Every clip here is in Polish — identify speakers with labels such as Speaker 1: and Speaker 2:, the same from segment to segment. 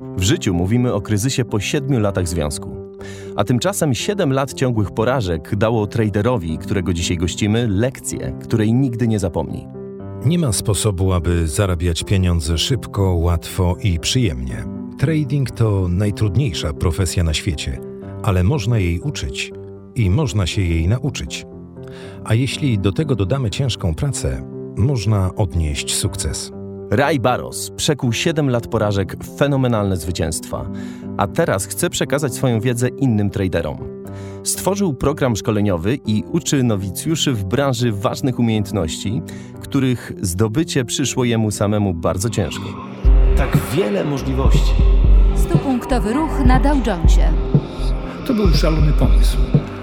Speaker 1: W życiu mówimy o kryzysie po 7 latach związku. A tymczasem 7 lat ciągłych porażek dało traderowi, którego dzisiaj gościmy, lekcję, której nigdy nie zapomni.
Speaker 2: Nie ma sposobu, aby zarabiać pieniądze szybko, łatwo i przyjemnie. Trading to najtrudniejsza profesja na świecie, ale można jej uczyć i można się jej nauczyć. A jeśli do tego dodamy ciężką pracę, można odnieść sukces.
Speaker 1: Ray Barros przekuł 7 lat porażek w fenomenalne zwycięstwa, a teraz chce przekazać swoją wiedzę innym traderom. Stworzył program szkoleniowy i uczy nowicjuszy w branży ważnych umiejętności, których zdobycie przyszło jemu samemu bardzo ciężko.
Speaker 3: Tak wiele możliwości.
Speaker 4: Stupunktowy ruch na Dow Jonesie.
Speaker 5: To był szalony pomysł,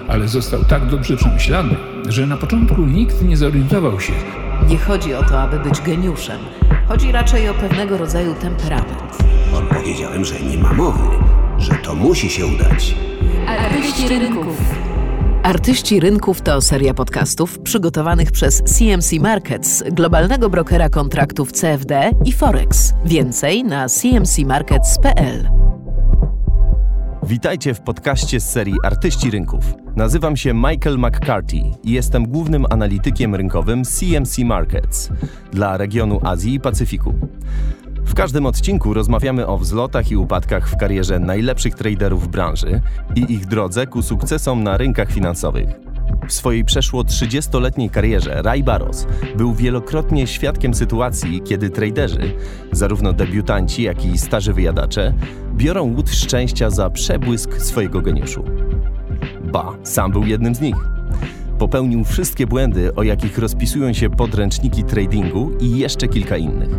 Speaker 5: ale został tak dobrze przemyślany, że na początku nikt nie zorientował się,
Speaker 6: Nie chodzi o to, aby być geniuszem. Chodzi raczej o pewnego rodzaju temperament.
Speaker 3: Powiedziałem, że nie ma mowy, że to musi się udać.
Speaker 4: Artyści rynków.
Speaker 6: Artyści Rynków to seria podcastów przygotowanych przez CMC Markets, globalnego brokera kontraktów CFD i Forex. Więcej na cmcmarkets.pl.
Speaker 1: Witajcie w podcaście z serii Artyści Rynków. Nazywam się Michael McCarthy i jestem głównym analitykiem rynkowym CMC Markets dla regionu Azji i Pacyfiku. W każdym odcinku rozmawiamy o wzlotach i upadkach w karierze najlepszych traderów branży i ich drodze ku sukcesom na rynkach finansowych. W swojej przeszło 30-letniej karierze Ray Barros był wielokrotnie świadkiem sytuacji, kiedy traderzy, zarówno debiutanci, jak i starzy wyjadacze, biorą łód szczęścia za przebłysk swojego geniuszu. Ba, sam był jednym z nich. Popełnił wszystkie błędy, o jakich rozpisują się podręczniki tradingu i jeszcze kilka innych.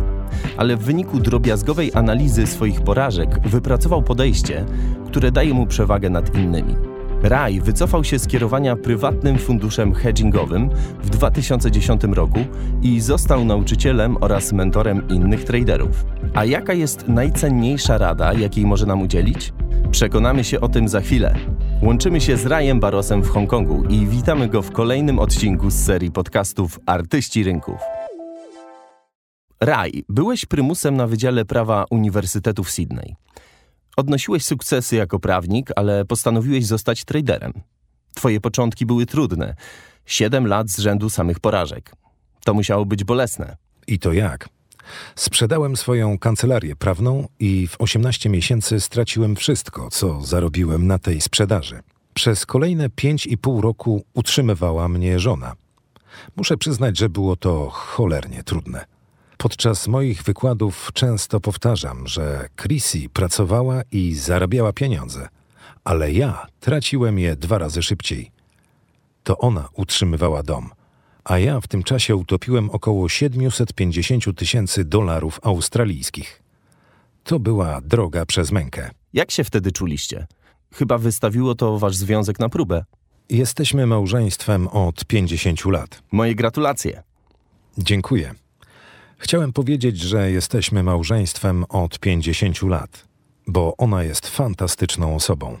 Speaker 1: Ale w wyniku drobiazgowej analizy swoich porażek wypracował podejście, które daje mu przewagę nad innymi. Ray wycofał się z kierowania prywatnym funduszem hedgingowym w 2010 roku i został nauczycielem oraz mentorem innych traderów. A jaka jest najcenniejsza rada, jakiej może nam udzielić? Przekonamy się o tym za chwilę. Łączymy się z Rayem Barosem w Hongkongu i witamy go w kolejnym odcinku z serii podcastów Artyści Rynków. Ray, byłeś prymusem na Wydziale Prawa Uniwersytetu w Sydney. Odnosiłeś sukcesy jako prawnik, ale postanowiłeś zostać traderem. Twoje początki były trudne. Siedem lat z rzędu samych porażek. To musiało być bolesne.
Speaker 2: I to jak? Sprzedałem swoją kancelarię prawną i w 18 miesięcy straciłem wszystko, co zarobiłem na tej sprzedaży. Przez kolejne 5,5 roku utrzymywała mnie żona. Muszę przyznać, że było to cholernie trudne. Podczas moich wykładów często powtarzam, że Chrissy pracowała i zarabiała pieniądze, ale ja traciłem je dwa razy szybciej. To ona utrzymywała dom, a ja w tym czasie utopiłem około 750 tysięcy dolarów australijskich. To była droga przez mękę.
Speaker 1: Jak się wtedy czuliście? Chyba wystawiło to wasz związek na próbę.
Speaker 2: Jesteśmy małżeństwem od 50 lat.
Speaker 1: Moje gratulacje.
Speaker 2: Dziękuję. Chciałem powiedzieć, że jesteśmy małżeństwem od 50 lat, bo ona jest fantastyczną osobą.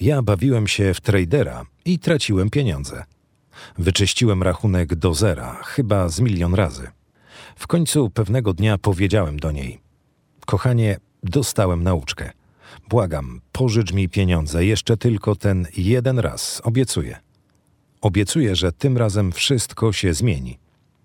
Speaker 2: Ja bawiłem się w tradera i traciłem pieniądze. Wyczyściłem rachunek do zera, chyba z milion razy. W końcu pewnego dnia powiedziałem do niej: Kochanie, dostałem nauczkę. Błagam, pożycz mi pieniądze jeszcze tylko ten jeden raz, obiecuję. Obiecuję, że tym razem wszystko się zmieni.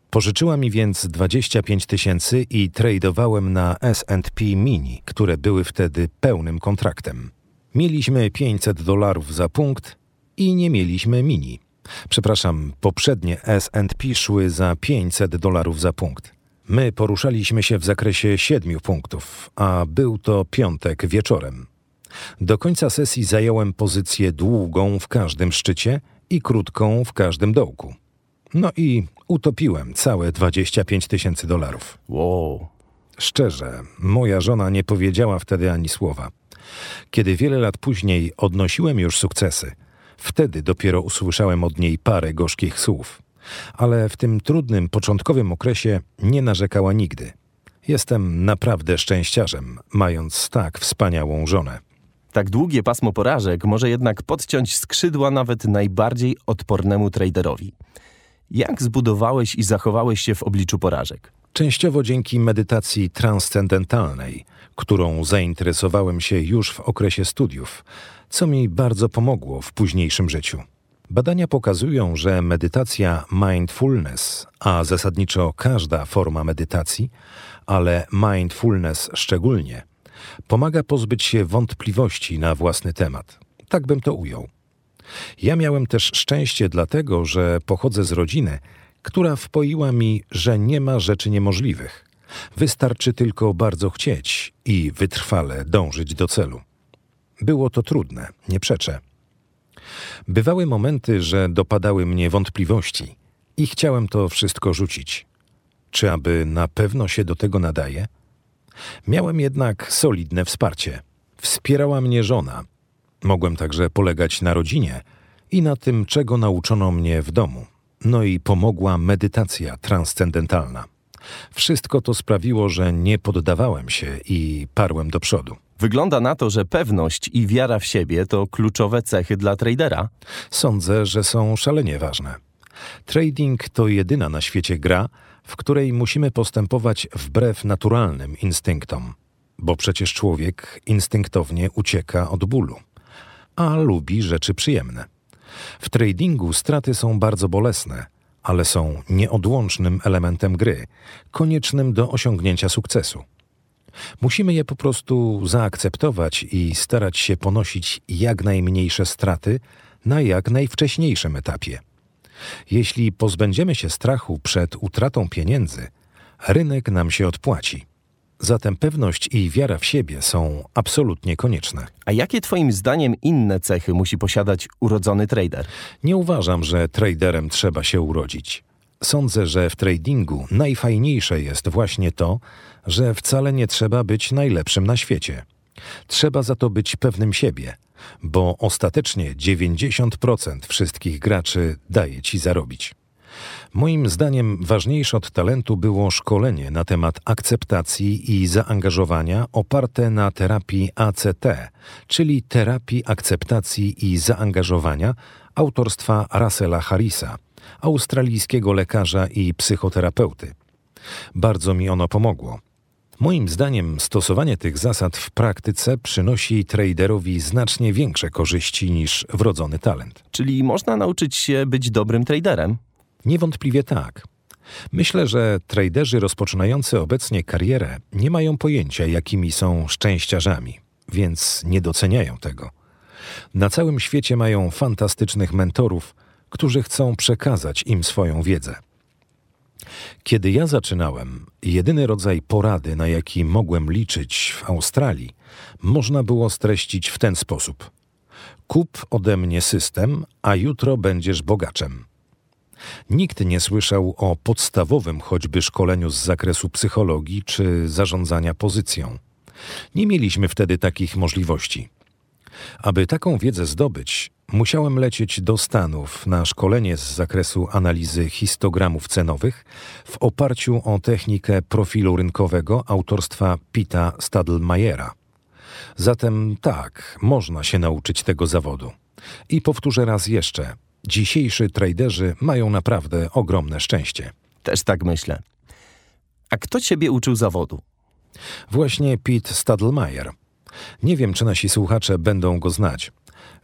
Speaker 2: Pożyczyła mi więc 25 tysięcy i tradowałem na S&P Mini, które były wtedy pełnym kontraktem. Mieliśmy 500 dolarów za punkt i nie mieliśmy Mini. Przepraszam, poprzednie S&P szły za 500 dolarów za punkt. My poruszaliśmy się w zakresie 7 punktów, a był to piątek wieczorem. Do końca sesji zająłem pozycję długą w każdym szczycie i krótką w każdym dołku. No i utopiłem całe 25 tysięcy dolarów.
Speaker 1: Wow.
Speaker 2: Szczerze, moja żona nie powiedziała wtedy ani słowa. Kiedy wiele lat później odnosiłem już sukcesy, wtedy dopiero usłyszałem od niej parę gorzkich słów. Ale w tym trudnym, początkowym okresie nie narzekała nigdy. Jestem naprawdę szczęściarzem, mając tak wspaniałą żonę.
Speaker 1: Tak długie pasmo porażek może jednak podciąć skrzydła nawet najbardziej odpornemu traderowi. Jak zbudowałeś i zachowałeś się w obliczu porażek?
Speaker 2: Częściowo dzięki medytacji transcendentalnej, którą zainteresowałem się już w okresie studiów, co mi bardzo pomogło w późniejszym życiu. Badania pokazują, że medytacja mindfulness, a zasadniczo każda forma medytacji, ale mindfulness szczególnie, pomaga pozbyć się wątpliwości na własny temat. Tak bym to ujął. Ja miałem też szczęście dlatego, że pochodzę z rodziny, która wpoiła mi, że nie ma rzeczy niemożliwych. Wystarczy tylko bardzo chcieć i wytrwale dążyć do celu. Było to trudne, nie przeczę. Bywały momenty, że dopadały mnie wątpliwości i chciałem to wszystko rzucić. Czy aby na pewno się do tego nadaje? Miałem jednak solidne wsparcie. Wspierała mnie żona. Mogłem także polegać na rodzinie i na tym, czego nauczono mnie w domu. No i pomogła medytacja transcendentalna. Wszystko to sprawiło, że nie poddawałem się i parłem do przodu.
Speaker 1: Wygląda na to, że pewność i wiara w siebie to kluczowe cechy dla tradera.
Speaker 2: Sądzę, że są szalenie ważne. Trading to jedyna na świecie gra, w której musimy postępować wbrew naturalnym instynktom, bo przecież człowiek instynktownie ucieka od bólu, a lubi rzeczy przyjemne. W tradingu straty są bardzo bolesne, ale są nieodłącznym elementem gry, koniecznym do osiągnięcia sukcesu. Musimy je po prostu zaakceptować i starać się ponosić jak najmniejsze straty na jak najwcześniejszym etapie. Jeśli pozbędziemy się strachu przed utratą pieniędzy, rynek nam się odpłaci. Zatem pewność i wiara w siebie są absolutnie konieczne.
Speaker 1: A jakie Twoim zdaniem inne cechy musi posiadać urodzony trader?
Speaker 2: Nie uważam, że traderem trzeba się urodzić. Sądzę, że w tradingu najfajniejsze jest właśnie to, że wcale nie trzeba być najlepszym na świecie. Trzeba za to być pewnym siebie, bo ostatecznie 90% wszystkich graczy daje ci zarobić. Moim zdaniem ważniejsze od talentu było szkolenie na temat akceptacji i zaangażowania oparte na terapii ACT, czyli terapii akceptacji i zaangażowania autorstwa Russella Harrisa, australijskiego lekarza i psychoterapeuty. Bardzo mi ono pomogło. Moim zdaniem stosowanie tych zasad w praktyce przynosi traderowi znacznie większe korzyści niż wrodzony talent.
Speaker 1: Czyli można nauczyć się być dobrym traderem?
Speaker 2: Niewątpliwie tak. Myślę, że traderzy rozpoczynający obecnie karierę nie mają pojęcia, jakimi są szczęściarzami, więc nie doceniają tego. Na całym świecie mają fantastycznych mentorów, którzy chcą przekazać im swoją wiedzę. Kiedy ja zaczynałem, jedyny rodzaj porady, na jaki mogłem liczyć w Australii, można było streścić w ten sposób: Kup ode mnie system, a jutro będziesz bogaczem. Nikt nie słyszał o podstawowym choćby szkoleniu z zakresu psychologii czy zarządzania pozycją. Nie mieliśmy wtedy takich możliwości. Aby taką wiedzę zdobyć, musiałem lecieć do Stanów na szkolenie z zakresu analizy histogramów cenowych w oparciu o technikę profilu rynkowego autorstwa Pita Stadlmayera. Zatem tak, można się nauczyć tego zawodu. I powtórzę raz jeszcze, dzisiejszy traderzy mają naprawdę ogromne szczęście.
Speaker 1: Też tak myślę. A kto ciebie uczył zawodu?
Speaker 2: Właśnie Pete Stadlmayer. Nie wiem, czy nasi słuchacze będą go znać.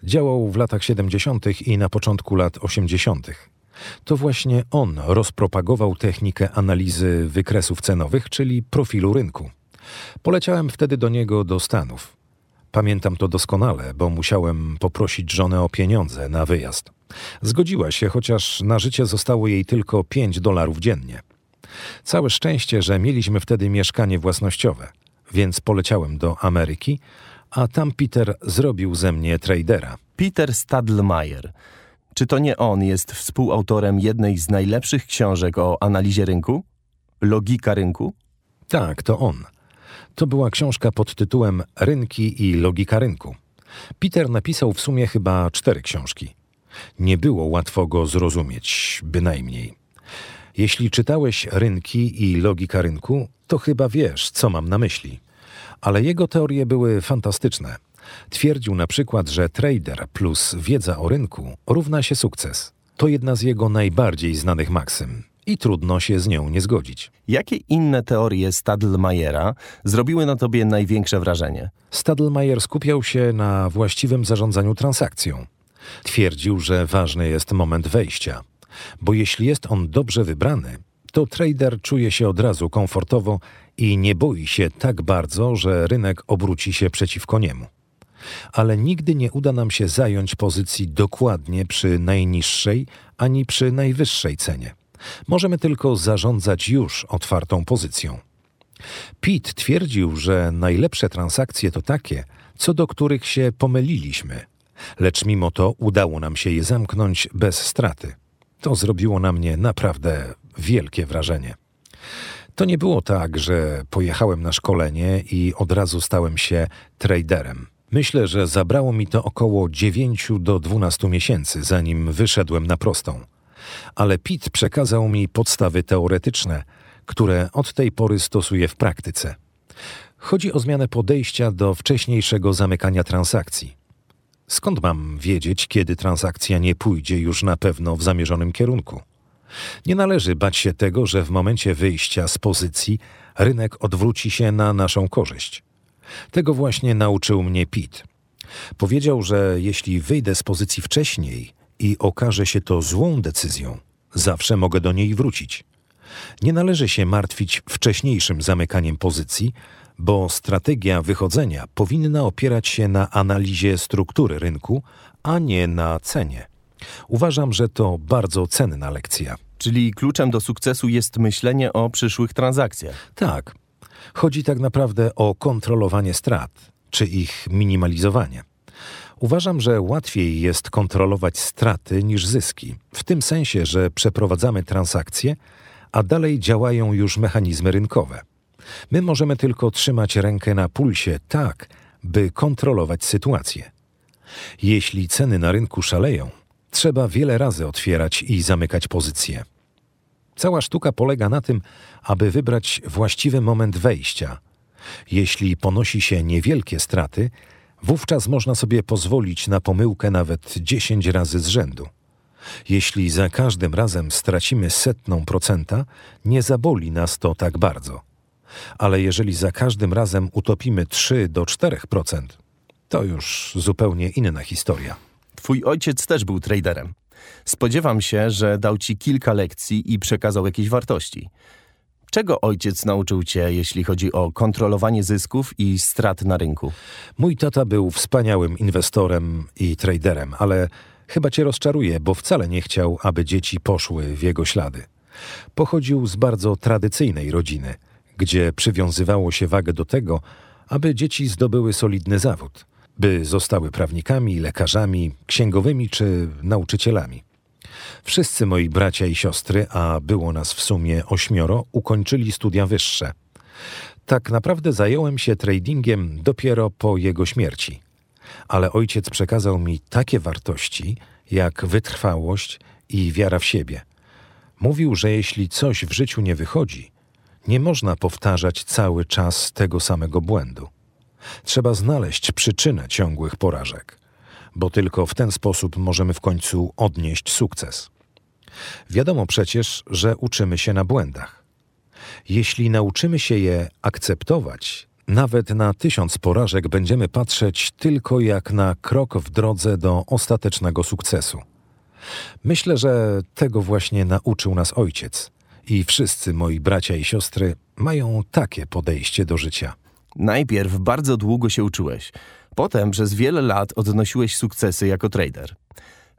Speaker 2: Działał w latach 70. i na początku lat 80. To właśnie on rozpropagował technikę analizy wykresów cenowych, czyli profilu rynku. Poleciałem wtedy do niego do Stanów. Pamiętam to doskonale, bo musiałem poprosić żonę o pieniądze na wyjazd. Zgodziła się, chociaż na życie zostało jej tylko 5 dolarów dziennie. Całe szczęście, że mieliśmy wtedy mieszkanie własnościowe, więc poleciałem do Ameryki, a tam Peter zrobił ze mnie tradera.
Speaker 1: Peter Stadlmayer. Czy to nie on jest współautorem jednej z najlepszych książek o analizie rynku? Logika rynku?
Speaker 2: Tak, to on. To była książka pod tytułem Rynki i logika rynku. Peter napisał w sumie chyba cztery książki. Nie było łatwo go zrozumieć, bynajmniej. Jeśli czytałeś Rynki i logika rynku, to chyba wiesz, co mam na myśli. Ale jego teorie były fantastyczne. Twierdził na przykład, że trader plus wiedza o rynku równa się sukces. To jedna z jego najbardziej znanych maksym. I trudno się z nią nie zgodzić.
Speaker 1: Jakie inne teorie Stadlmajera zrobiły na tobie największe wrażenie?
Speaker 2: Stadlmajer skupiał się na właściwym zarządzaniu transakcją. Twierdził, że ważny jest moment wejścia, bo jeśli jest on dobrze wybrany, to trader czuje się od razu komfortowo i nie boi się tak bardzo, że rynek obróci się przeciwko niemu. Ale nigdy nie uda nam się zająć pozycji dokładnie przy najniższej ani przy najwyższej cenie. Możemy tylko zarządzać już otwartą pozycją. Pitt twierdził, że najlepsze transakcje to takie, co do których się pomyliliśmy, lecz mimo to udało nam się je zamknąć bez straty. To zrobiło na mnie naprawdę wielkie wrażenie. To nie było tak, że pojechałem na szkolenie i od razu stałem się traderem. Myślę, że zabrało mi to około 9 do 12 miesięcy, zanim wyszedłem na prostą. Ale Pitt przekazał mi podstawy teoretyczne, które od tej pory stosuję w praktyce. Chodzi o zmianę podejścia do wcześniejszego zamykania transakcji. Skąd mam wiedzieć, kiedy transakcja nie pójdzie już na pewno w zamierzonym kierunku? Nie należy bać się tego, że w momencie wyjścia z pozycji rynek odwróci się na naszą korzyść. Tego właśnie nauczył mnie Pitt. Powiedział, że jeśli wyjdę z pozycji wcześniej i okaże się to złą decyzją, zawsze mogę do niej wrócić. Nie należy się martwić wcześniejszym zamykaniem pozycji, bo strategia wychodzenia powinna opierać się na analizie struktury rynku, a nie na cenie. Uważam, że to bardzo cenna lekcja.
Speaker 1: Czyli kluczem do sukcesu jest myślenie o przyszłych transakcjach.
Speaker 2: Tak, chodzi tak naprawdę o kontrolowanie strat, czy ich minimalizowanie. Uważam, że łatwiej jest kontrolować straty niż zyski, w tym sensie, że przeprowadzamy transakcje, a dalej działają już mechanizmy rynkowe. My możemy tylko trzymać rękę na pulsie tak, by kontrolować sytuację. Jeśli ceny na rynku szaleją, trzeba wiele razy otwierać i zamykać pozycje. Cała sztuka polega na tym, aby wybrać właściwy moment wejścia. Jeśli ponosi się niewielkie straty, wówczas można sobie pozwolić na pomyłkę nawet 10 razy z rzędu. Jeśli za każdym razem stracimy setną procenta, nie zaboli nas to tak bardzo. Ale jeżeli za każdym razem utopimy 3 do 4%, to już zupełnie inna historia.
Speaker 1: Twój ojciec też był traderem. Spodziewam się, że dał ci kilka lekcji i przekazał jakieś wartości. Czego ojciec nauczył cię, jeśli chodzi o kontrolowanie zysków i strat na rynku?
Speaker 2: Mój tata był wspaniałym inwestorem i traderem, ale chyba cię rozczaruje, bo wcale nie chciał, aby dzieci poszły w jego ślady. Pochodził z bardzo tradycyjnej rodziny, gdzie przywiązywało się wagę do tego, aby dzieci zdobyły solidny zawód, by zostały prawnikami, lekarzami, księgowymi czy nauczycielami. Wszyscy moi bracia i siostry, a było nas w sumie ośmioro, ukończyli studia wyższe. Tak naprawdę zająłem się tradingiem dopiero po jego śmierci. Ale ojciec przekazał mi takie wartości, jak wytrwałość i wiara w siebie. Mówił, że jeśli coś w życiu nie wychodzi, nie można powtarzać cały czas tego samego błędu. Trzeba znaleźć przyczynę ciągłych porażek, bo tylko w ten sposób możemy w końcu odnieść sukces. Wiadomo przecież, że uczymy się na błędach. Jeśli nauczymy się je akceptować, nawet na tysiąc porażek będziemy patrzeć tylko jak na krok w drodze do ostatecznego sukcesu. Myślę, że tego właśnie nauczył nas ojciec i wszyscy moi bracia i siostry mają takie podejście do życia.
Speaker 1: Najpierw bardzo długo się uczyłeś, potem przez wiele lat odnosiłeś sukcesy jako trader.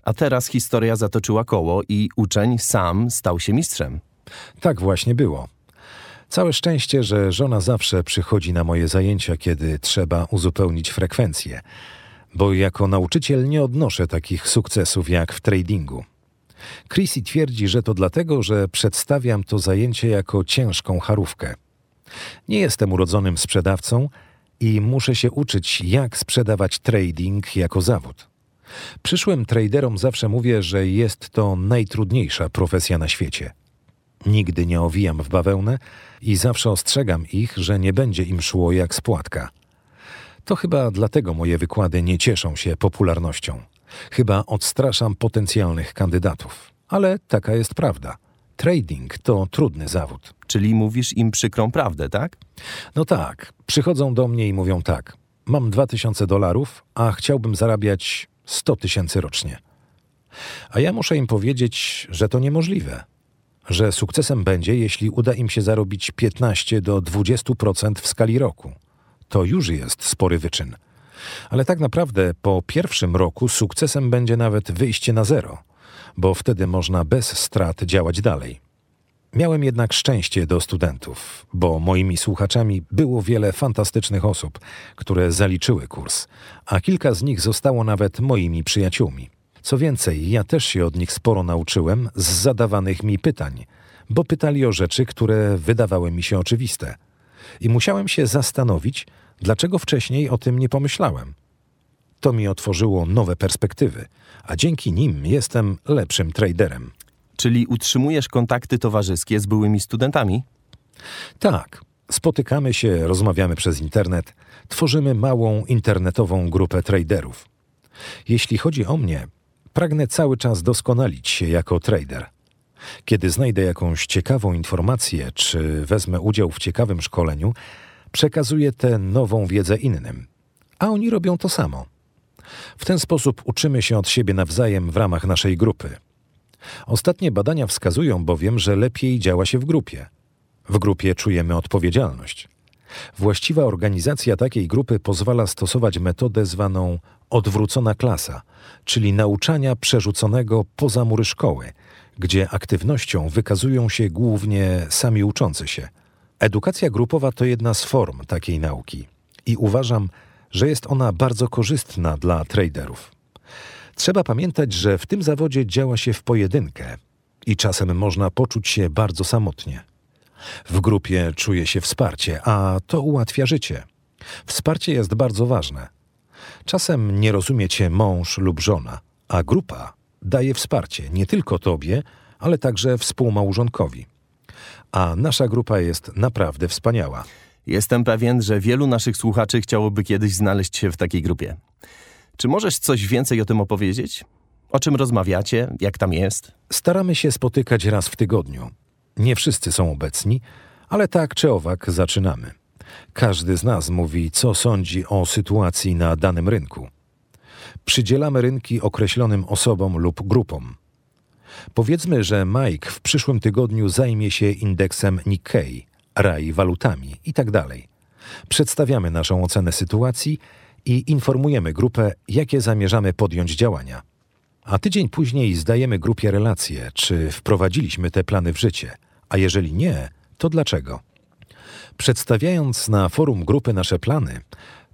Speaker 1: A teraz historia zatoczyła koło i uczeń sam stał się mistrzem.
Speaker 2: Tak właśnie było. Całe szczęście, że żona zawsze przychodzi na moje zajęcia, kiedy trzeba uzupełnić frekwencję, bo jako nauczyciel nie odnoszę takich sukcesów jak w tradingu. Chrissy twierdzi, że to dlatego, że przedstawiam to zajęcie jako ciężką charówkę. Nie jestem urodzonym sprzedawcą i muszę się uczyć, jak sprzedawać trading jako zawód. Przyszłym traderom zawsze mówię, że jest to najtrudniejsza profesja na świecie. Nigdy nie owijam w bawełnę i zawsze ostrzegam ich, że nie będzie im szło jak spłatka. To chyba dlatego moje wykłady nie cieszą się popularnością. Chyba odstraszam potencjalnych kandydatów. Ale taka jest prawda. Trading to trudny zawód.
Speaker 1: Czyli mówisz im przykrą prawdę, tak?
Speaker 2: No tak, przychodzą do mnie i mówią tak: Mam 2000 dolarów, a chciałbym zarabiać 100 tysięcy rocznie. A ja muszę im powiedzieć, że to niemożliwe. Że sukcesem będzie, jeśli uda im się zarobić 15 do 20% w skali roku. To już jest spory wyczyn. Ale tak naprawdę po pierwszym roku sukcesem będzie nawet wyjście na zero, bo wtedy można bez strat działać dalej. Miałem jednak szczęście do studentów, bo moimi słuchaczami było wiele fantastycznych osób, które zaliczyły kurs, a kilka z nich zostało nawet moimi przyjaciółmi. Co więcej, ja też się od nich sporo nauczyłem z zadawanych mi pytań, bo pytali o rzeczy, które wydawały mi się oczywiste. I musiałem się zastanowić, dlaczego wcześniej o tym nie pomyślałem. To mi otworzyło nowe perspektywy, a dzięki nim jestem lepszym traderem.
Speaker 1: Czyli utrzymujesz kontakty towarzyskie z byłymi studentami?
Speaker 2: Tak, spotykamy się, rozmawiamy przez internet, tworzymy małą internetową grupę traderów. Jeśli chodzi o mnie, pragnę cały czas doskonalić się jako trader. Kiedy znajdę jakąś ciekawą informację, czy wezmę udział w ciekawym szkoleniu, przekazuję tę nową wiedzę innym, a oni robią to samo. W ten sposób uczymy się od siebie nawzajem w ramach naszej grupy. Ostatnie badania wskazują bowiem, że lepiej działa się w grupie. W grupie czujemy odpowiedzialność. Właściwa organizacja takiej grupy pozwala stosować metodę zwaną odwrócona klasa, czyli nauczania przerzuconego poza mury szkoły, gdzie aktywnością wykazują się głównie sami uczący się. Edukacja grupowa to jedna z form takiej nauki i uważam, że jest ona bardzo korzystna dla traderów. Trzeba pamiętać, że w tym zawodzie działa się w pojedynkę i czasem można poczuć się bardzo samotnie. W grupie czuje się wsparcie, a to ułatwia życie. Wsparcie jest bardzo ważne. Czasem nie rozumie cię mąż lub żona, a grupa daje wsparcie nie tylko tobie, ale także współmałżonkowi. A nasza grupa jest naprawdę wspaniała.
Speaker 1: Jestem pewien, że wielu naszych słuchaczy chciałoby kiedyś znaleźć się w takiej grupie. Czy możesz coś więcej o tym opowiedzieć? O czym rozmawiacie? Jak tam jest?
Speaker 2: Staramy się spotykać raz w tygodniu. Nie wszyscy są obecni, ale tak czy owak zaczynamy. Każdy z nas mówi, co sądzi o sytuacji na danym rynku. Przydzielamy rynki określonym osobom lub grupom. Powiedzmy, że Mike w przyszłym tygodniu zajmie się indeksem Nikkei, RAI walutami itd. Tak Przedstawiamy naszą ocenę sytuacji i informujemy grupę, jakie zamierzamy podjąć działania. A tydzień później zdajemy grupie relacje, czy wprowadziliśmy te plany w życie, a jeżeli nie, to dlaczego. Przedstawiając na forum grupy nasze plany,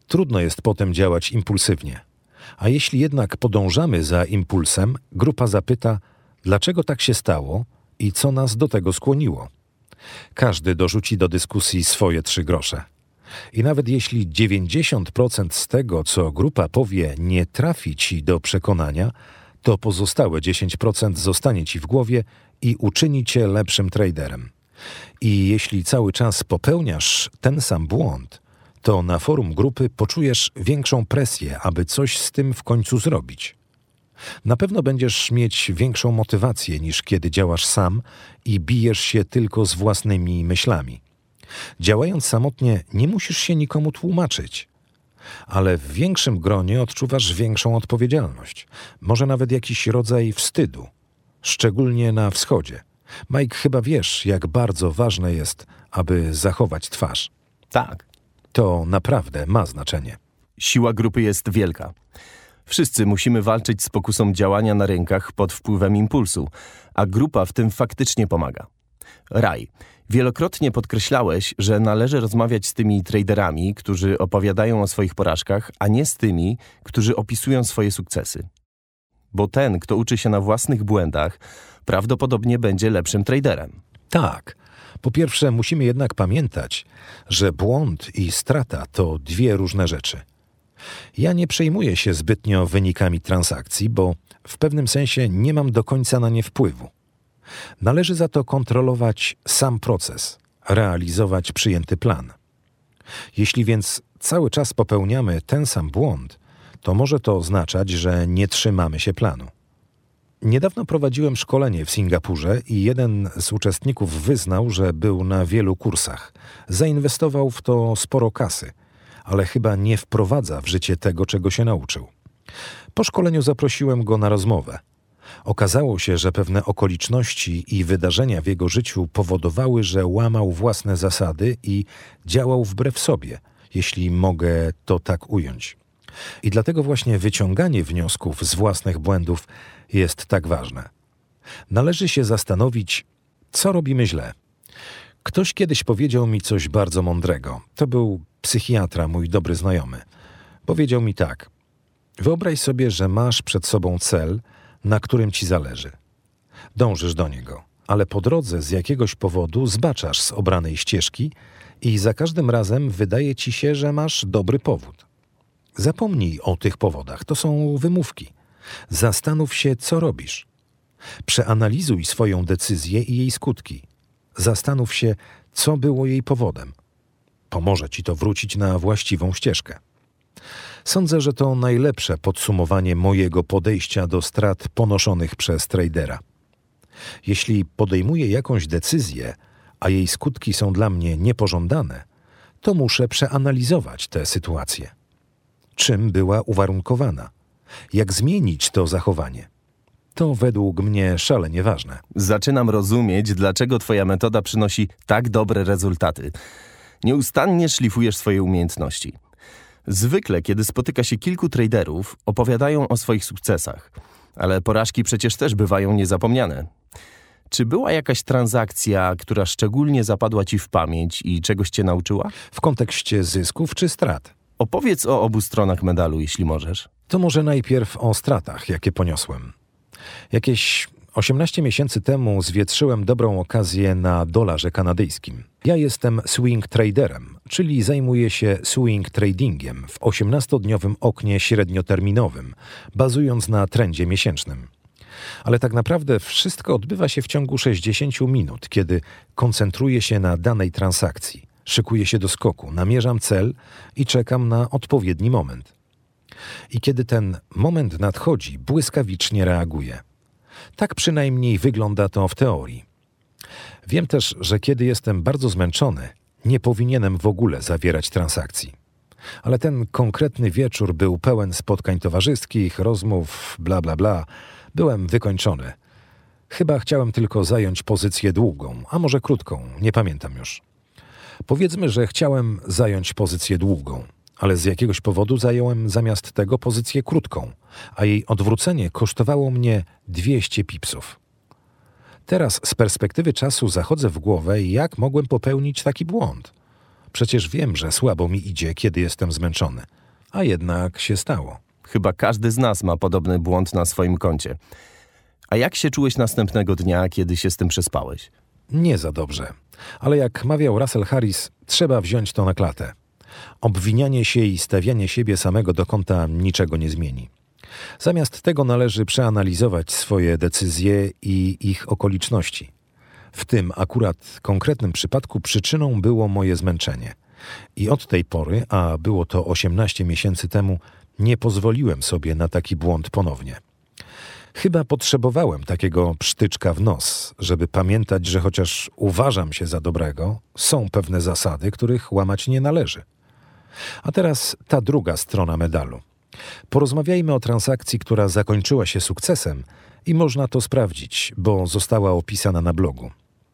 Speaker 2: trudno jest potem działać impulsywnie. A jeśli jednak podążamy za impulsem, grupa zapyta, dlaczego tak się stało i co nas do tego skłoniło. Każdy dorzuci do dyskusji swoje trzy grosze. I nawet jeśli 90% z tego, co grupa powie, nie trafi ci do przekonania, to pozostałe 10% zostanie ci w głowie i uczyni cię lepszym traderem. I jeśli cały czas popełniasz ten sam błąd, to na forum grupy poczujesz większą presję, aby coś z tym w końcu zrobić. Na pewno będziesz mieć większą motywację niż kiedy działasz sam i bijesz się tylko z własnymi myślami. Działając samotnie, nie musisz się nikomu tłumaczyć, ale w większym gronie odczuwasz większą odpowiedzialność, może nawet jakiś rodzaj wstydu, szczególnie na wschodzie. Mike, chyba wiesz, jak bardzo ważne jest, aby zachować twarz.
Speaker 1: Tak.
Speaker 2: To naprawdę ma znaczenie.
Speaker 1: Siła grupy jest wielka. Wszyscy musimy walczyć z pokusą działania na rynkach pod wpływem impulsu, a grupa w tym faktycznie pomaga. Raj. Wielokrotnie podkreślałeś, że należy rozmawiać z tymi traderami, którzy opowiadają o swoich porażkach, a nie z tymi, którzy opisują swoje sukcesy. Bo ten, kto uczy się na własnych błędach, prawdopodobnie będzie lepszym traderem.
Speaker 2: Tak. Po pierwsze, musimy jednak pamiętać, że błąd i strata to dwie różne rzeczy. Ja nie przejmuję się zbytnio wynikami transakcji, bo w pewnym sensie nie mam do końca na nie wpływu. Należy za to kontrolować sam proces, realizować przyjęty plan. Jeśli więc cały czas popełniamy ten sam błąd, to może to oznaczać, że nie trzymamy się planu. Niedawno prowadziłem szkolenie w Singapurze i jeden z uczestników wyznał, że był na wielu kursach. Zainwestował w to sporo kasy, ale chyba nie wprowadza w życie tego, czego się nauczył. Po szkoleniu zaprosiłem go na rozmowę. Okazało się, że pewne okoliczności i wydarzenia w jego życiu powodowały, że łamał własne zasady i działał wbrew sobie, jeśli mogę to tak ująć. I dlatego właśnie wyciąganie wniosków z własnych błędów jest tak ważne. Należy się zastanowić, co robimy źle. Ktoś kiedyś powiedział mi coś bardzo mądrego. To był psychiatra, mój dobry znajomy. Powiedział mi tak: Wyobraź sobie, że masz przed sobą cel, na którym ci zależy. Dążysz do niego, ale po drodze z jakiegoś powodu zbaczasz z obranej ścieżki i za każdym razem wydaje ci się, że masz dobry powód. Zapomnij o tych powodach, to są wymówki. Zastanów się, co robisz. Przeanalizuj swoją decyzję i jej skutki. Zastanów się, co było jej powodem. Pomoże ci to wrócić na właściwą ścieżkę. Sądzę, że to najlepsze podsumowanie mojego podejścia do strat ponoszonych przez tradera. Jeśli podejmuję jakąś decyzję, a jej skutki są dla mnie niepożądane, to muszę przeanalizować tę sytuację. Czym była uwarunkowana? Jak zmienić to zachowanie? To według mnie szalenie ważne.
Speaker 1: Zaczynam rozumieć, dlaczego Twoja metoda przynosi tak dobre rezultaty. Nieustannie szlifujesz swoje umiejętności. Zwykle, kiedy spotyka się kilku traderów, opowiadają o swoich sukcesach, ale porażki przecież też bywają niezapomniane. Czy była jakaś transakcja, która szczególnie zapadła ci w pamięć i czegoś cię nauczyła?
Speaker 2: W kontekście zysków czy strat?
Speaker 1: Opowiedz o obu stronach medalu, jeśli możesz.
Speaker 2: To może najpierw o stratach, jakie poniosłem. Jakieś 18 miesięcy temu zwietrzyłem dobrą okazję na dolarze kanadyjskim. Ja jestem swing traderem, czyli zajmuję się swing tradingiem w 18-dniowym oknie średnioterminowym, bazując na trendzie miesięcznym. Ale tak naprawdę wszystko odbywa się w ciągu 60 minut, kiedy koncentruję się na danej transakcji, szykuję się do skoku, namierzam cel i czekam na odpowiedni moment. I kiedy ten moment nadchodzi, błyskawicznie reaguję. Tak przynajmniej wygląda to w teorii. Wiem też, że kiedy jestem bardzo zmęczony, nie powinienem w ogóle zawierać transakcji. Ale ten konkretny wieczór był pełen spotkań towarzyskich, rozmów, bla bla bla. Byłem wykończony. Chyba chciałem tylko zająć pozycję długą, a może krótką, nie pamiętam już. Powiedzmy, że chciałem zająć pozycję długą ale z jakiegoś powodu zająłem zamiast tego pozycję krótką, a jej odwrócenie kosztowało mnie 200 pipsów. Teraz z perspektywy czasu zachodzę w głowę, jak mogłem popełnić taki błąd. Przecież wiem, że słabo mi idzie, kiedy jestem zmęczony. A jednak się stało.
Speaker 1: Chyba każdy z nas ma podobny błąd na swoim koncie. A jak się czułeś następnego dnia, kiedy się z tym przespałeś?
Speaker 2: Nie za dobrze. Ale jak mawiał Russell Harris, trzeba wziąć to na klatę. Obwinianie się i stawianie siebie samego do kąta niczego nie zmieni. Zamiast tego należy przeanalizować swoje decyzje i ich okoliczności. W tym akurat konkretnym przypadku przyczyną było moje zmęczenie. I od tej pory, a było to 18 miesięcy temu, nie pozwoliłem sobie na taki błąd ponownie. Chyba potrzebowałem takiego psztyczka w nos, żeby pamiętać, że chociaż uważam się za dobrego, są pewne zasady, których łamać nie należy. A teraz ta druga strona medalu. Porozmawiajmy o transakcji, która zakończyła się sukcesem i można to sprawdzić, bo została opisana na blogu.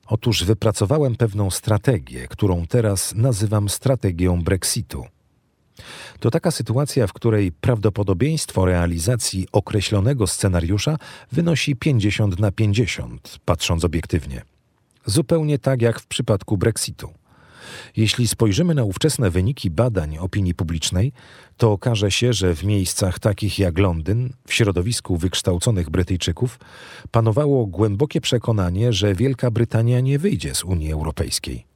Speaker 2: Otóż wypracowałem pewną strategię, którą teraz nazywam strategią Brexitu. To taka sytuacja, w której prawdopodobieństwo realizacji określonego scenariusza wynosi 50 na 50, patrząc obiektywnie. Zupełnie tak jak w przypadku Brexitu. Jeśli spojrzymy na ówczesne wyniki badań opinii publicznej, to okaże się, że w miejscach takich jak Londyn, w środowisku wykształconych Brytyjczyków, panowało głębokie przekonanie, że Wielka Brytania nie wyjdzie z Unii Europejskiej.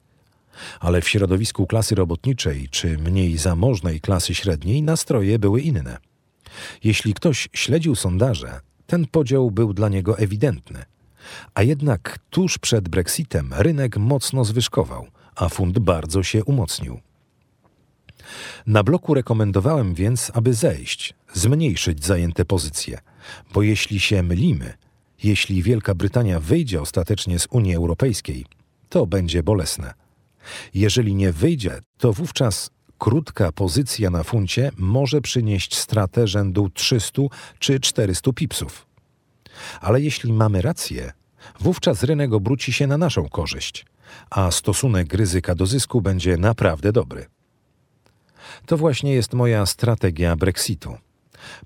Speaker 2: Ale w środowisku klasy robotniczej czy mniej zamożnej klasy średniej nastroje były inne. Jeśli ktoś śledził sondaże, ten podział był dla niego ewidentny. A jednak tuż przed Brexitem rynek mocno zwyżkował – a fund bardzo się umocnił. Na bloku rekomendowałem więc, aby zejść, zmniejszyć zajęte pozycje, bo jeśli się mylimy, Jeśli Wielka Brytania wyjdzie ostatecznie z Unii Europejskiej, to będzie bolesne. Jeżeli nie wyjdzie, to wówczas krótka pozycja na funcie może przynieść stratę rzędu 300 czy 400 pipsów. Ale jeśli mamy rację, wówczas rynek obróci się na naszą korzyść, a stosunek ryzyka do zysku będzie naprawdę dobry. To właśnie jest moja strategia Brexitu.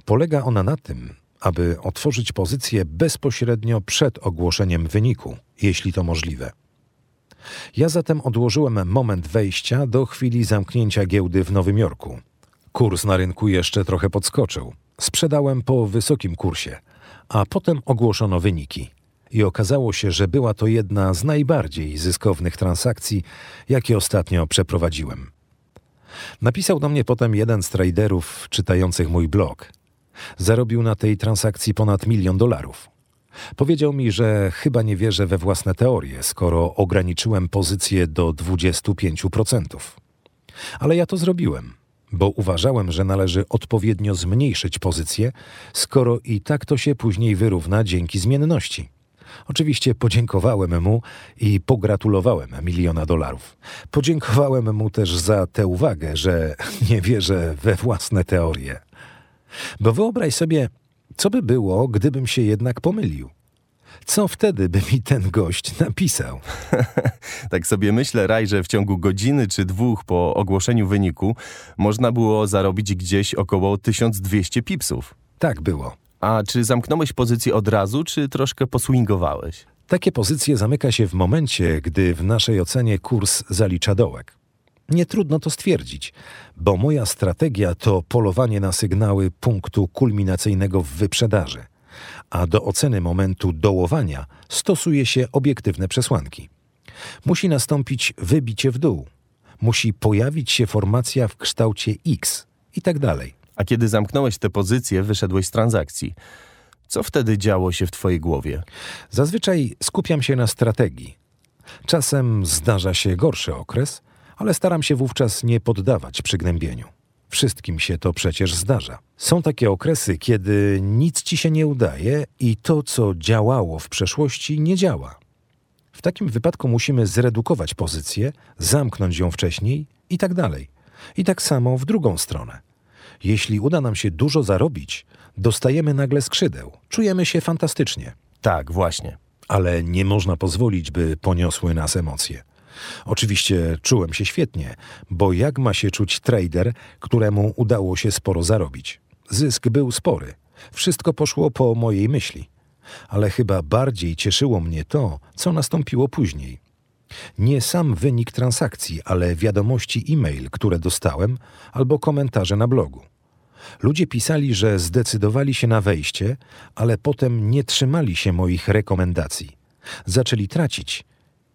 Speaker 2: Polega ona na tym, aby otworzyć pozycję bezpośrednio przed ogłoszeniem wyniku, jeśli to możliwe. Ja zatem odłożyłem moment wejścia do chwili zamknięcia giełdy w Nowym Jorku. Kurs na rynku jeszcze trochę podskoczył. Sprzedałem po wysokim kursie, a potem ogłoszono wyniki. I okazało się, że była to jedna z najbardziej zyskownych transakcji, jakie ostatnio przeprowadziłem. Napisał do mnie potem jeden z traderów czytających mój blog. Zarobił na tej transakcji ponad milion dolarów. Powiedział mi, że chyba nie wierzę we własne teorie, skoro ograniczyłem pozycję do 25%. Ale ja to zrobiłem, bo uważałem, że należy odpowiednio zmniejszyć pozycję, skoro i tak to się później wyrówna dzięki zmienności. Oczywiście podziękowałem mu i pogratulowałem miliona dolarów. Podziękowałem mu też za tę uwagę, że nie wierzę we własne teorie. Bo wyobraź sobie, co by było, gdybym się jednak pomylił? Co wtedy by mi ten gość napisał?
Speaker 1: tak sobie myślę, Raj, że w ciągu godziny czy dwóch po ogłoszeniu wyniku można było zarobić gdzieś około 1200 pipsów.
Speaker 2: Tak było.
Speaker 1: A czy zamknąłeś pozycję od razu, czy troszkę poswingowałeś?
Speaker 2: Takie pozycje zamyka się w momencie, gdy w naszej ocenie kurs zalicza dołek. Nie trudno to stwierdzić, bo moja strategia to polowanie na sygnały punktu kulminacyjnego w wyprzedaży, a do oceny momentu dołowania stosuje się obiektywne przesłanki. Musi nastąpić wybicie w dół, musi pojawić się formacja w kształcie X i tak dalej.
Speaker 1: A kiedy zamknąłeś tę pozycję, wyszedłeś z transakcji. Co wtedy działo się w twojej głowie?
Speaker 2: Zazwyczaj skupiam się na strategii. Czasem zdarza się gorszy okres, ale staram się wówczas nie poddawać przygnębieniu. Wszystkim się to przecież zdarza. Są takie okresy, kiedy nic ci się nie udaje i to, co działało w przeszłości, nie działa. W takim wypadku musimy zredukować pozycję, zamknąć ją wcześniej i tak dalej. I tak samo w drugą stronę. Jeśli uda nam się dużo zarobić, dostajemy nagle skrzydeł. Czujemy się fantastycznie.
Speaker 1: Tak, właśnie.
Speaker 2: Ale nie można pozwolić, by poniosły nas emocje. Oczywiście czułem się świetnie, bo jak ma się czuć trader, któremu udało się sporo zarobić? Zysk był spory. Wszystko poszło po mojej myśli. Ale chyba bardziej cieszyło mnie to, co nastąpiło później. Nie sam wynik transakcji, ale wiadomości e-mail, które dostałem, albo komentarze na blogu. Ludzie pisali, że zdecydowali się na wejście, ale potem nie trzymali się moich rekomendacji. Zaczęli tracić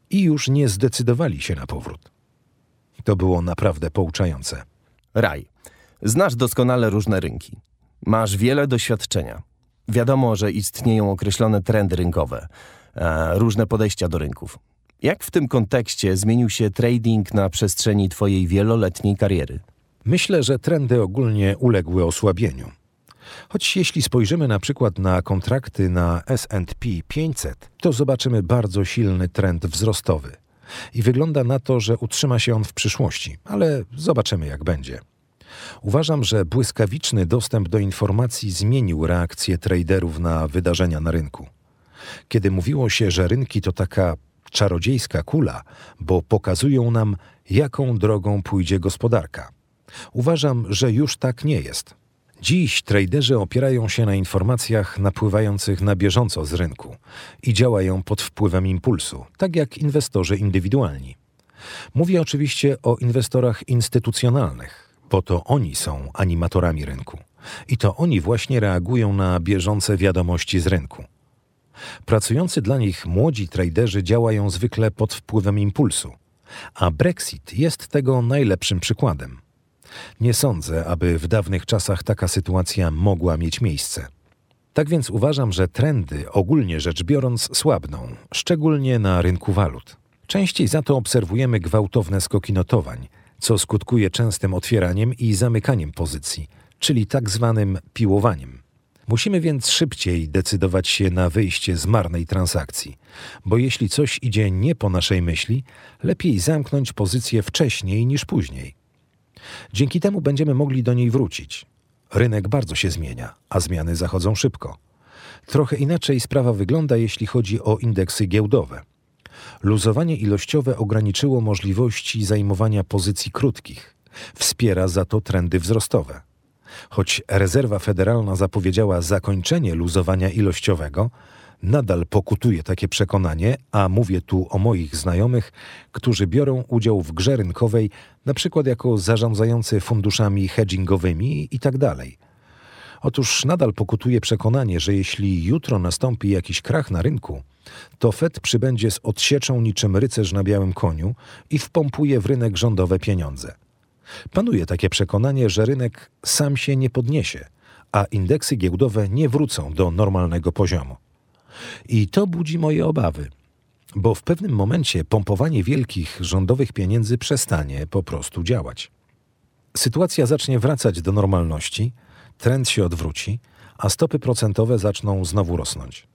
Speaker 2: i już nie zdecydowali się na powrót. To było naprawdę pouczające.
Speaker 1: Raj, znasz doskonale różne rynki. Masz wiele doświadczenia. Wiadomo, że istnieją określone trendy rynkowe, e, różne podejścia do rynków. Jak w tym kontekście zmienił się trading na przestrzeni Twojej wieloletniej kariery?
Speaker 2: Myślę, że trendy ogólnie uległy osłabieniu. Choć jeśli spojrzymy na przykład na kontrakty na SP 500, to zobaczymy bardzo silny trend wzrostowy. I wygląda na to, że utrzyma się on w przyszłości, ale zobaczymy jak będzie. Uważam, że błyskawiczny dostęp do informacji zmienił reakcję traderów na wydarzenia na rynku. Kiedy mówiło się, że rynki to taka czarodziejska kula, bo pokazują nam, jaką drogą pójdzie gospodarka. Uważam, że już tak nie jest. Dziś traderzy opierają się na informacjach napływających na bieżąco z rynku i działają pod wpływem impulsu, tak jak inwestorzy indywidualni. Mówię oczywiście o inwestorach instytucjonalnych, bo to oni są animatorami rynku i to oni właśnie reagują na bieżące wiadomości z rynku. Pracujący dla nich młodzi traderzy działają zwykle pod wpływem impulsu, a Brexit jest tego najlepszym przykładem. Nie sądzę, aby w dawnych czasach taka sytuacja mogła mieć miejsce. Tak więc uważam, że trendy ogólnie rzecz biorąc słabną, szczególnie na rynku walut. Częściej za to obserwujemy gwałtowne skoki notowań, co skutkuje częstym otwieraniem i zamykaniem pozycji, czyli tak zwanym piłowaniem. Musimy więc szybciej decydować się na wyjście z marnej transakcji, bo jeśli coś idzie nie po naszej myśli, lepiej zamknąć pozycję wcześniej niż później. Dzięki temu będziemy mogli do niej wrócić. Rynek bardzo się zmienia, a zmiany zachodzą szybko. Trochę inaczej sprawa wygląda, jeśli chodzi o indeksy giełdowe. Luzowanie ilościowe ograniczyło możliwości zajmowania pozycji krótkich. Wspiera za to trendy wzrostowe. Choć rezerwa federalna zapowiedziała zakończenie luzowania ilościowego, nadal pokutuje takie przekonanie, a mówię tu o moich znajomych, którzy biorą udział w grze rynkowej, na przykład jako zarządzający funduszami hedgingowymi itd. Tak Otóż nadal pokutuje przekonanie, że jeśli jutro nastąpi jakiś krach na rynku, to Fed przybędzie z odsieczą niczym rycerz na białym koniu i wpompuje w rynek rządowe pieniądze. Panuje takie przekonanie, że rynek sam się nie podniesie, a indeksy giełdowe nie wrócą do normalnego poziomu. I to budzi moje obawy, bo w pewnym momencie pompowanie wielkich rządowych pieniędzy przestanie po prostu działać. Sytuacja zacznie wracać do normalności, trend się odwróci, a stopy procentowe zaczną znowu rosnąć.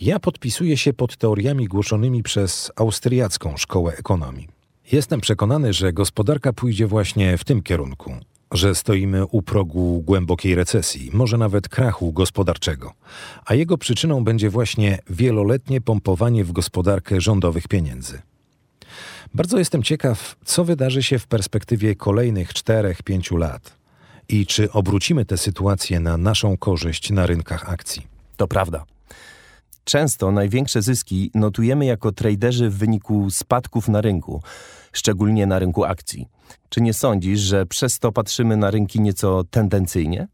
Speaker 2: Ja podpisuję się pod teoriami głoszonymi przez austriacką szkołę ekonomii. Jestem przekonany, że gospodarka pójdzie właśnie w tym kierunku, że stoimy u progu głębokiej recesji, może nawet krachu gospodarczego, a jego przyczyną będzie właśnie wieloletnie pompowanie w gospodarkę rządowych pieniędzy. Bardzo jestem ciekaw, co wydarzy się w perspektywie kolejnych 4-5 lat i czy obrócimy tę sytuację na naszą korzyść na rynkach akcji.
Speaker 1: To prawda. Często największe zyski notujemy jako traderzy w wyniku spadków na rynku, szczególnie na rynku akcji. Czy nie sądzisz, że przez to patrzymy na rynki nieco tendencyjnie?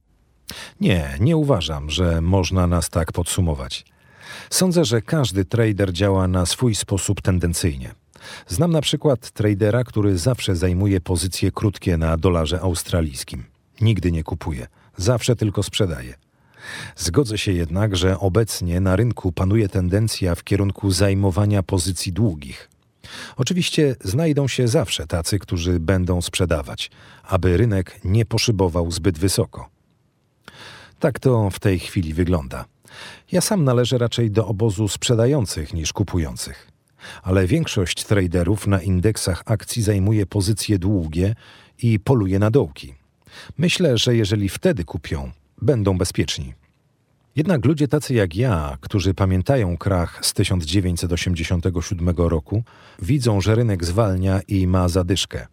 Speaker 2: Nie, nie uważam, że można nas tak podsumować. Sądzę, że każdy trader działa na swój sposób tendencyjnie. Znam na przykład tradera, który zawsze zajmuje pozycje krótkie na dolarze australijskim. Nigdy nie kupuje, zawsze tylko sprzedaje. Zgodzę się jednak, że obecnie na rynku panuje tendencja w kierunku zajmowania pozycji długich. Oczywiście znajdą się zawsze tacy, którzy będą sprzedawać, aby rynek nie poszybował zbyt wysoko. Tak to w tej chwili wygląda. Ja sam należę raczej do obozu sprzedających niż kupujących. Ale większość traderów na indeksach akcji zajmuje pozycje długie i poluje na dołki. Myślę, że jeżeli wtedy kupią, będą bezpieczni. Jednak ludzie tacy jak ja, którzy pamiętają krach z 1987 roku, widzą, że rynek zwalnia i ma zadyszkę.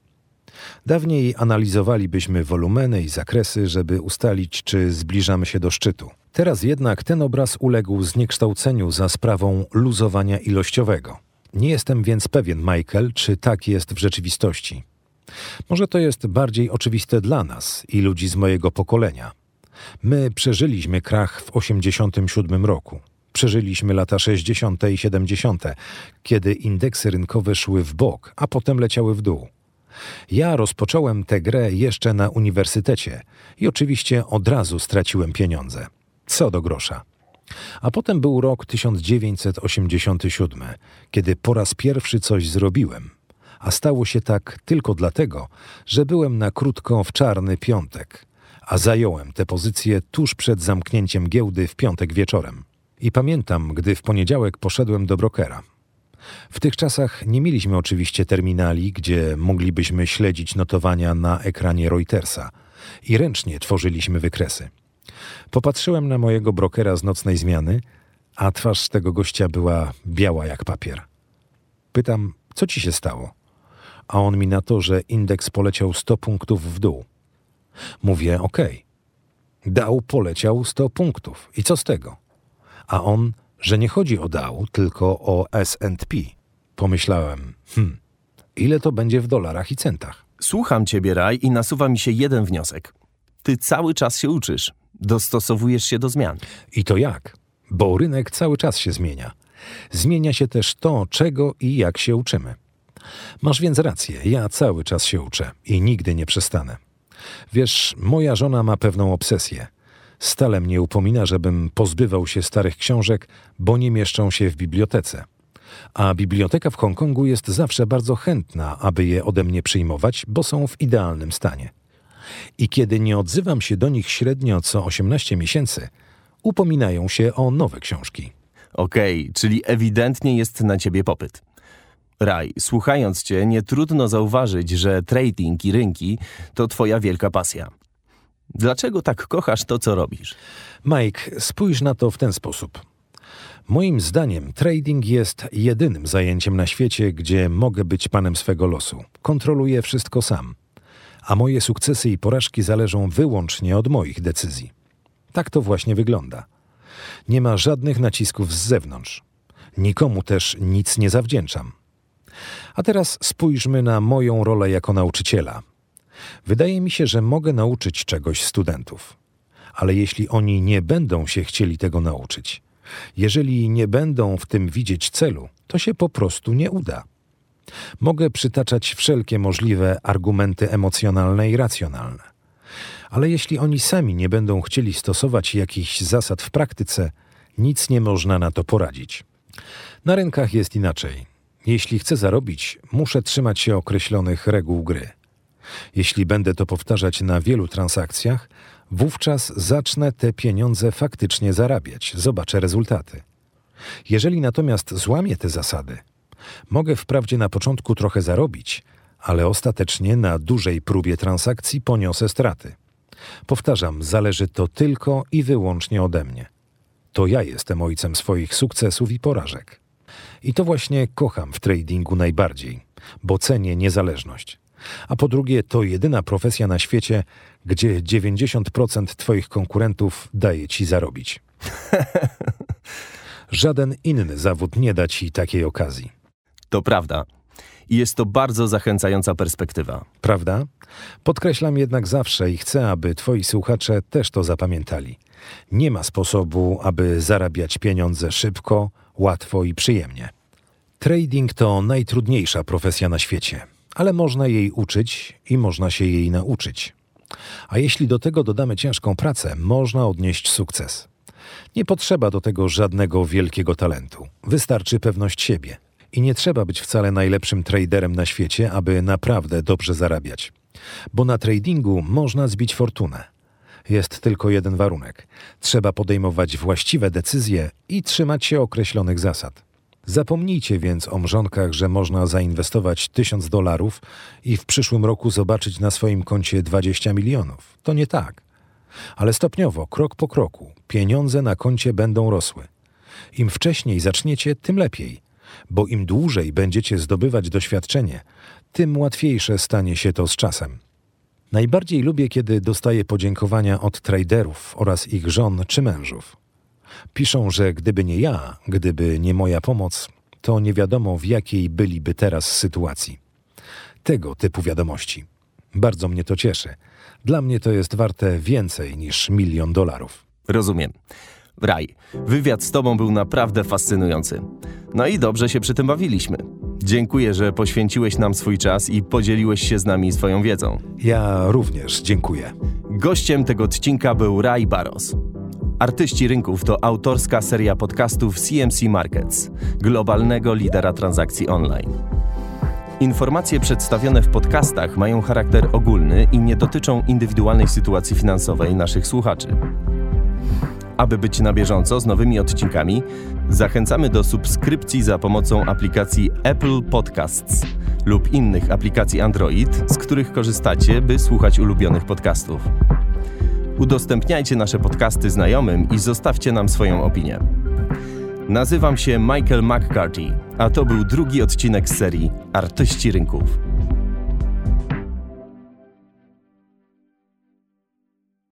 Speaker 2: Dawniej analizowalibyśmy wolumeny i zakresy, żeby ustalić, czy zbliżamy się do szczytu. Teraz jednak ten obraz uległ zniekształceniu za sprawą luzowania ilościowego. Nie jestem więc pewien, Michael, czy tak jest w rzeczywistości. Może to jest bardziej oczywiste dla nas i ludzi z mojego pokolenia. My przeżyliśmy krach w 1987 roku. Przeżyliśmy lata 60. i 70., kiedy indeksy rynkowe szły w bok, a potem leciały w dół. Ja rozpocząłem tę grę jeszcze na uniwersytecie i oczywiście od razu straciłem pieniądze. Co do grosza. A potem był rok 1987, kiedy po raz pierwszy coś zrobiłem. A stało się tak tylko dlatego, że byłem na krótko w czarny piątek a zająłem tę pozycję tuż przed zamknięciem giełdy w piątek wieczorem. I pamiętam, gdy w poniedziałek poszedłem do brokera. W tych czasach nie mieliśmy oczywiście terminali, gdzie moglibyśmy śledzić notowania na ekranie Reutersa i ręcznie tworzyliśmy wykresy. Popatrzyłem na mojego brokera z nocnej zmiany, a twarz tego gościa była biała jak papier. Pytam, co ci się stało? A on mi na to, że indeks poleciał 100 punktów w dół. Mówię, okej. Okay. Dał poleciał 100 punktów. I co z tego? A on, że nie chodzi o Dow, tylko o S&P. Pomyślałem, hmm, ile to będzie w dolarach i centach?
Speaker 1: Słucham ciebie, Raj, i nasuwa mi się jeden wniosek. Ty cały czas się uczysz, dostosowujesz się do zmian.
Speaker 2: I to jak? Bo rynek cały czas się zmienia. Zmienia się też to, czego i jak się uczymy. Masz więc rację, ja cały czas się uczę i nigdy nie przestanę. Wiesz, moja żona ma pewną obsesję. Stale mnie upomina, żebym pozbywał się starych książek, bo nie mieszczą się w bibliotece. A biblioteka w Hongkongu jest zawsze bardzo chętna, aby je ode mnie przyjmować, bo są w idealnym stanie. I kiedy nie odzywam się do nich średnio co 18 miesięcy, upominają się o nowe książki.
Speaker 1: Okej, czyli ewidentnie jest na ciebie popyt. Raj, słuchając cię, nie trudno zauważyć, że trading i rynki to twoja wielka pasja. Dlaczego tak kochasz to, co robisz?
Speaker 2: Mike, spójrz na to w ten sposób. Moim zdaniem trading jest jedynym zajęciem na świecie, gdzie mogę być panem swego losu. Kontroluję wszystko sam. A moje sukcesy i porażki zależą wyłącznie od moich decyzji. Tak to właśnie wygląda. Nie ma żadnych nacisków z zewnątrz. Nikomu też nic nie zawdzięczam. A teraz spójrzmy na moją rolę jako nauczyciela. Wydaje mi się, że mogę nauczyć czegoś studentów. Ale jeśli oni nie będą się chcieli tego nauczyć, jeżeli nie będą w tym widzieć celu, to się po prostu nie uda. Mogę przytaczać wszelkie możliwe argumenty emocjonalne i racjonalne. Ale jeśli oni sami nie będą chcieli stosować jakichś zasad w praktyce, nic nie można na to poradzić. Na rynkach jest inaczej. Jeśli chcę zarobić, muszę trzymać się określonych reguł gry. Jeśli będę to powtarzać na wielu transakcjach, wówczas zacznę te pieniądze faktycznie zarabiać, zobaczę rezultaty. Jeżeli natomiast złamię te zasady, mogę wprawdzie na początku trochę zarobić, ale ostatecznie na dużej próbie transakcji poniosę straty. Powtarzam, zależy to tylko i wyłącznie ode mnie. To ja jestem ojcem swoich sukcesów i porażek. I to właśnie kocham w tradingu najbardziej, bo cenię niezależność. A po drugie, to jedyna profesja na świecie, gdzie 90% Twoich konkurentów daje Ci zarobić. Żaden inny zawód nie da Ci takiej okazji.
Speaker 1: To prawda. I jest to bardzo zachęcająca perspektywa.
Speaker 2: Prawda? Podkreślam jednak zawsze i chcę, aby Twoi słuchacze też to zapamiętali. Nie ma sposobu, aby zarabiać pieniądze szybko, łatwo i przyjemnie. Trading to najtrudniejsza profesja na świecie, ale można jej uczyć i można się jej nauczyć. A jeśli do tego dodamy ciężką pracę, można odnieść sukces. Nie potrzeba do tego żadnego wielkiego talentu. Wystarczy pewność siebie. I nie trzeba być wcale najlepszym traderem na świecie, aby naprawdę dobrze zarabiać. Bo na tradingu można zbić fortunę. Jest tylko jeden warunek: trzeba podejmować właściwe decyzje i trzymać się określonych zasad. Zapomnijcie więc o mrzonkach, że można zainwestować 1000 dolarów i w przyszłym roku zobaczyć na swoim koncie 20 milionów. To nie tak. Ale stopniowo, krok po kroku, pieniądze na koncie będą rosły. Im wcześniej zaczniecie, tym lepiej, bo im dłużej będziecie zdobywać doświadczenie, tym łatwiejsze stanie się to z czasem. Najbardziej lubię, kiedy dostaję podziękowania od traderów oraz ich żon czy mężów. Piszą, że gdyby nie ja, gdyby nie moja pomoc, to nie wiadomo w jakiej byliby teraz sytuacji. Tego typu wiadomości. Bardzo mnie to cieszy. Dla mnie to jest warte więcej niż milion dolarów.
Speaker 1: Rozumiem. Raj, wywiad z tobą był naprawdę fascynujący. No i dobrze się przy tym bawiliśmy. Dziękuję, że poświęciłeś nam swój czas i podzieliłeś się z nami swoją wiedzą.
Speaker 2: Ja również dziękuję.
Speaker 1: Gościem tego odcinka był Raj Baros. Artyści Rynków to autorska seria podcastów CMC Markets, globalnego lidera transakcji online. Informacje przedstawione w podcastach mają charakter ogólny i nie dotyczą indywidualnej sytuacji finansowej naszych słuchaczy. Aby być na bieżąco z nowymi odcinkami, zachęcamy do subskrypcji za pomocą aplikacji Apple Podcasts lub innych aplikacji Android, z których korzystacie, by słuchać ulubionych podcastów. Udostępniajcie nasze podcasty znajomym i zostawcie nam swoją opinię. Nazywam się Michael McCarthy, a to był drugi odcinek serii Artyści Rynków.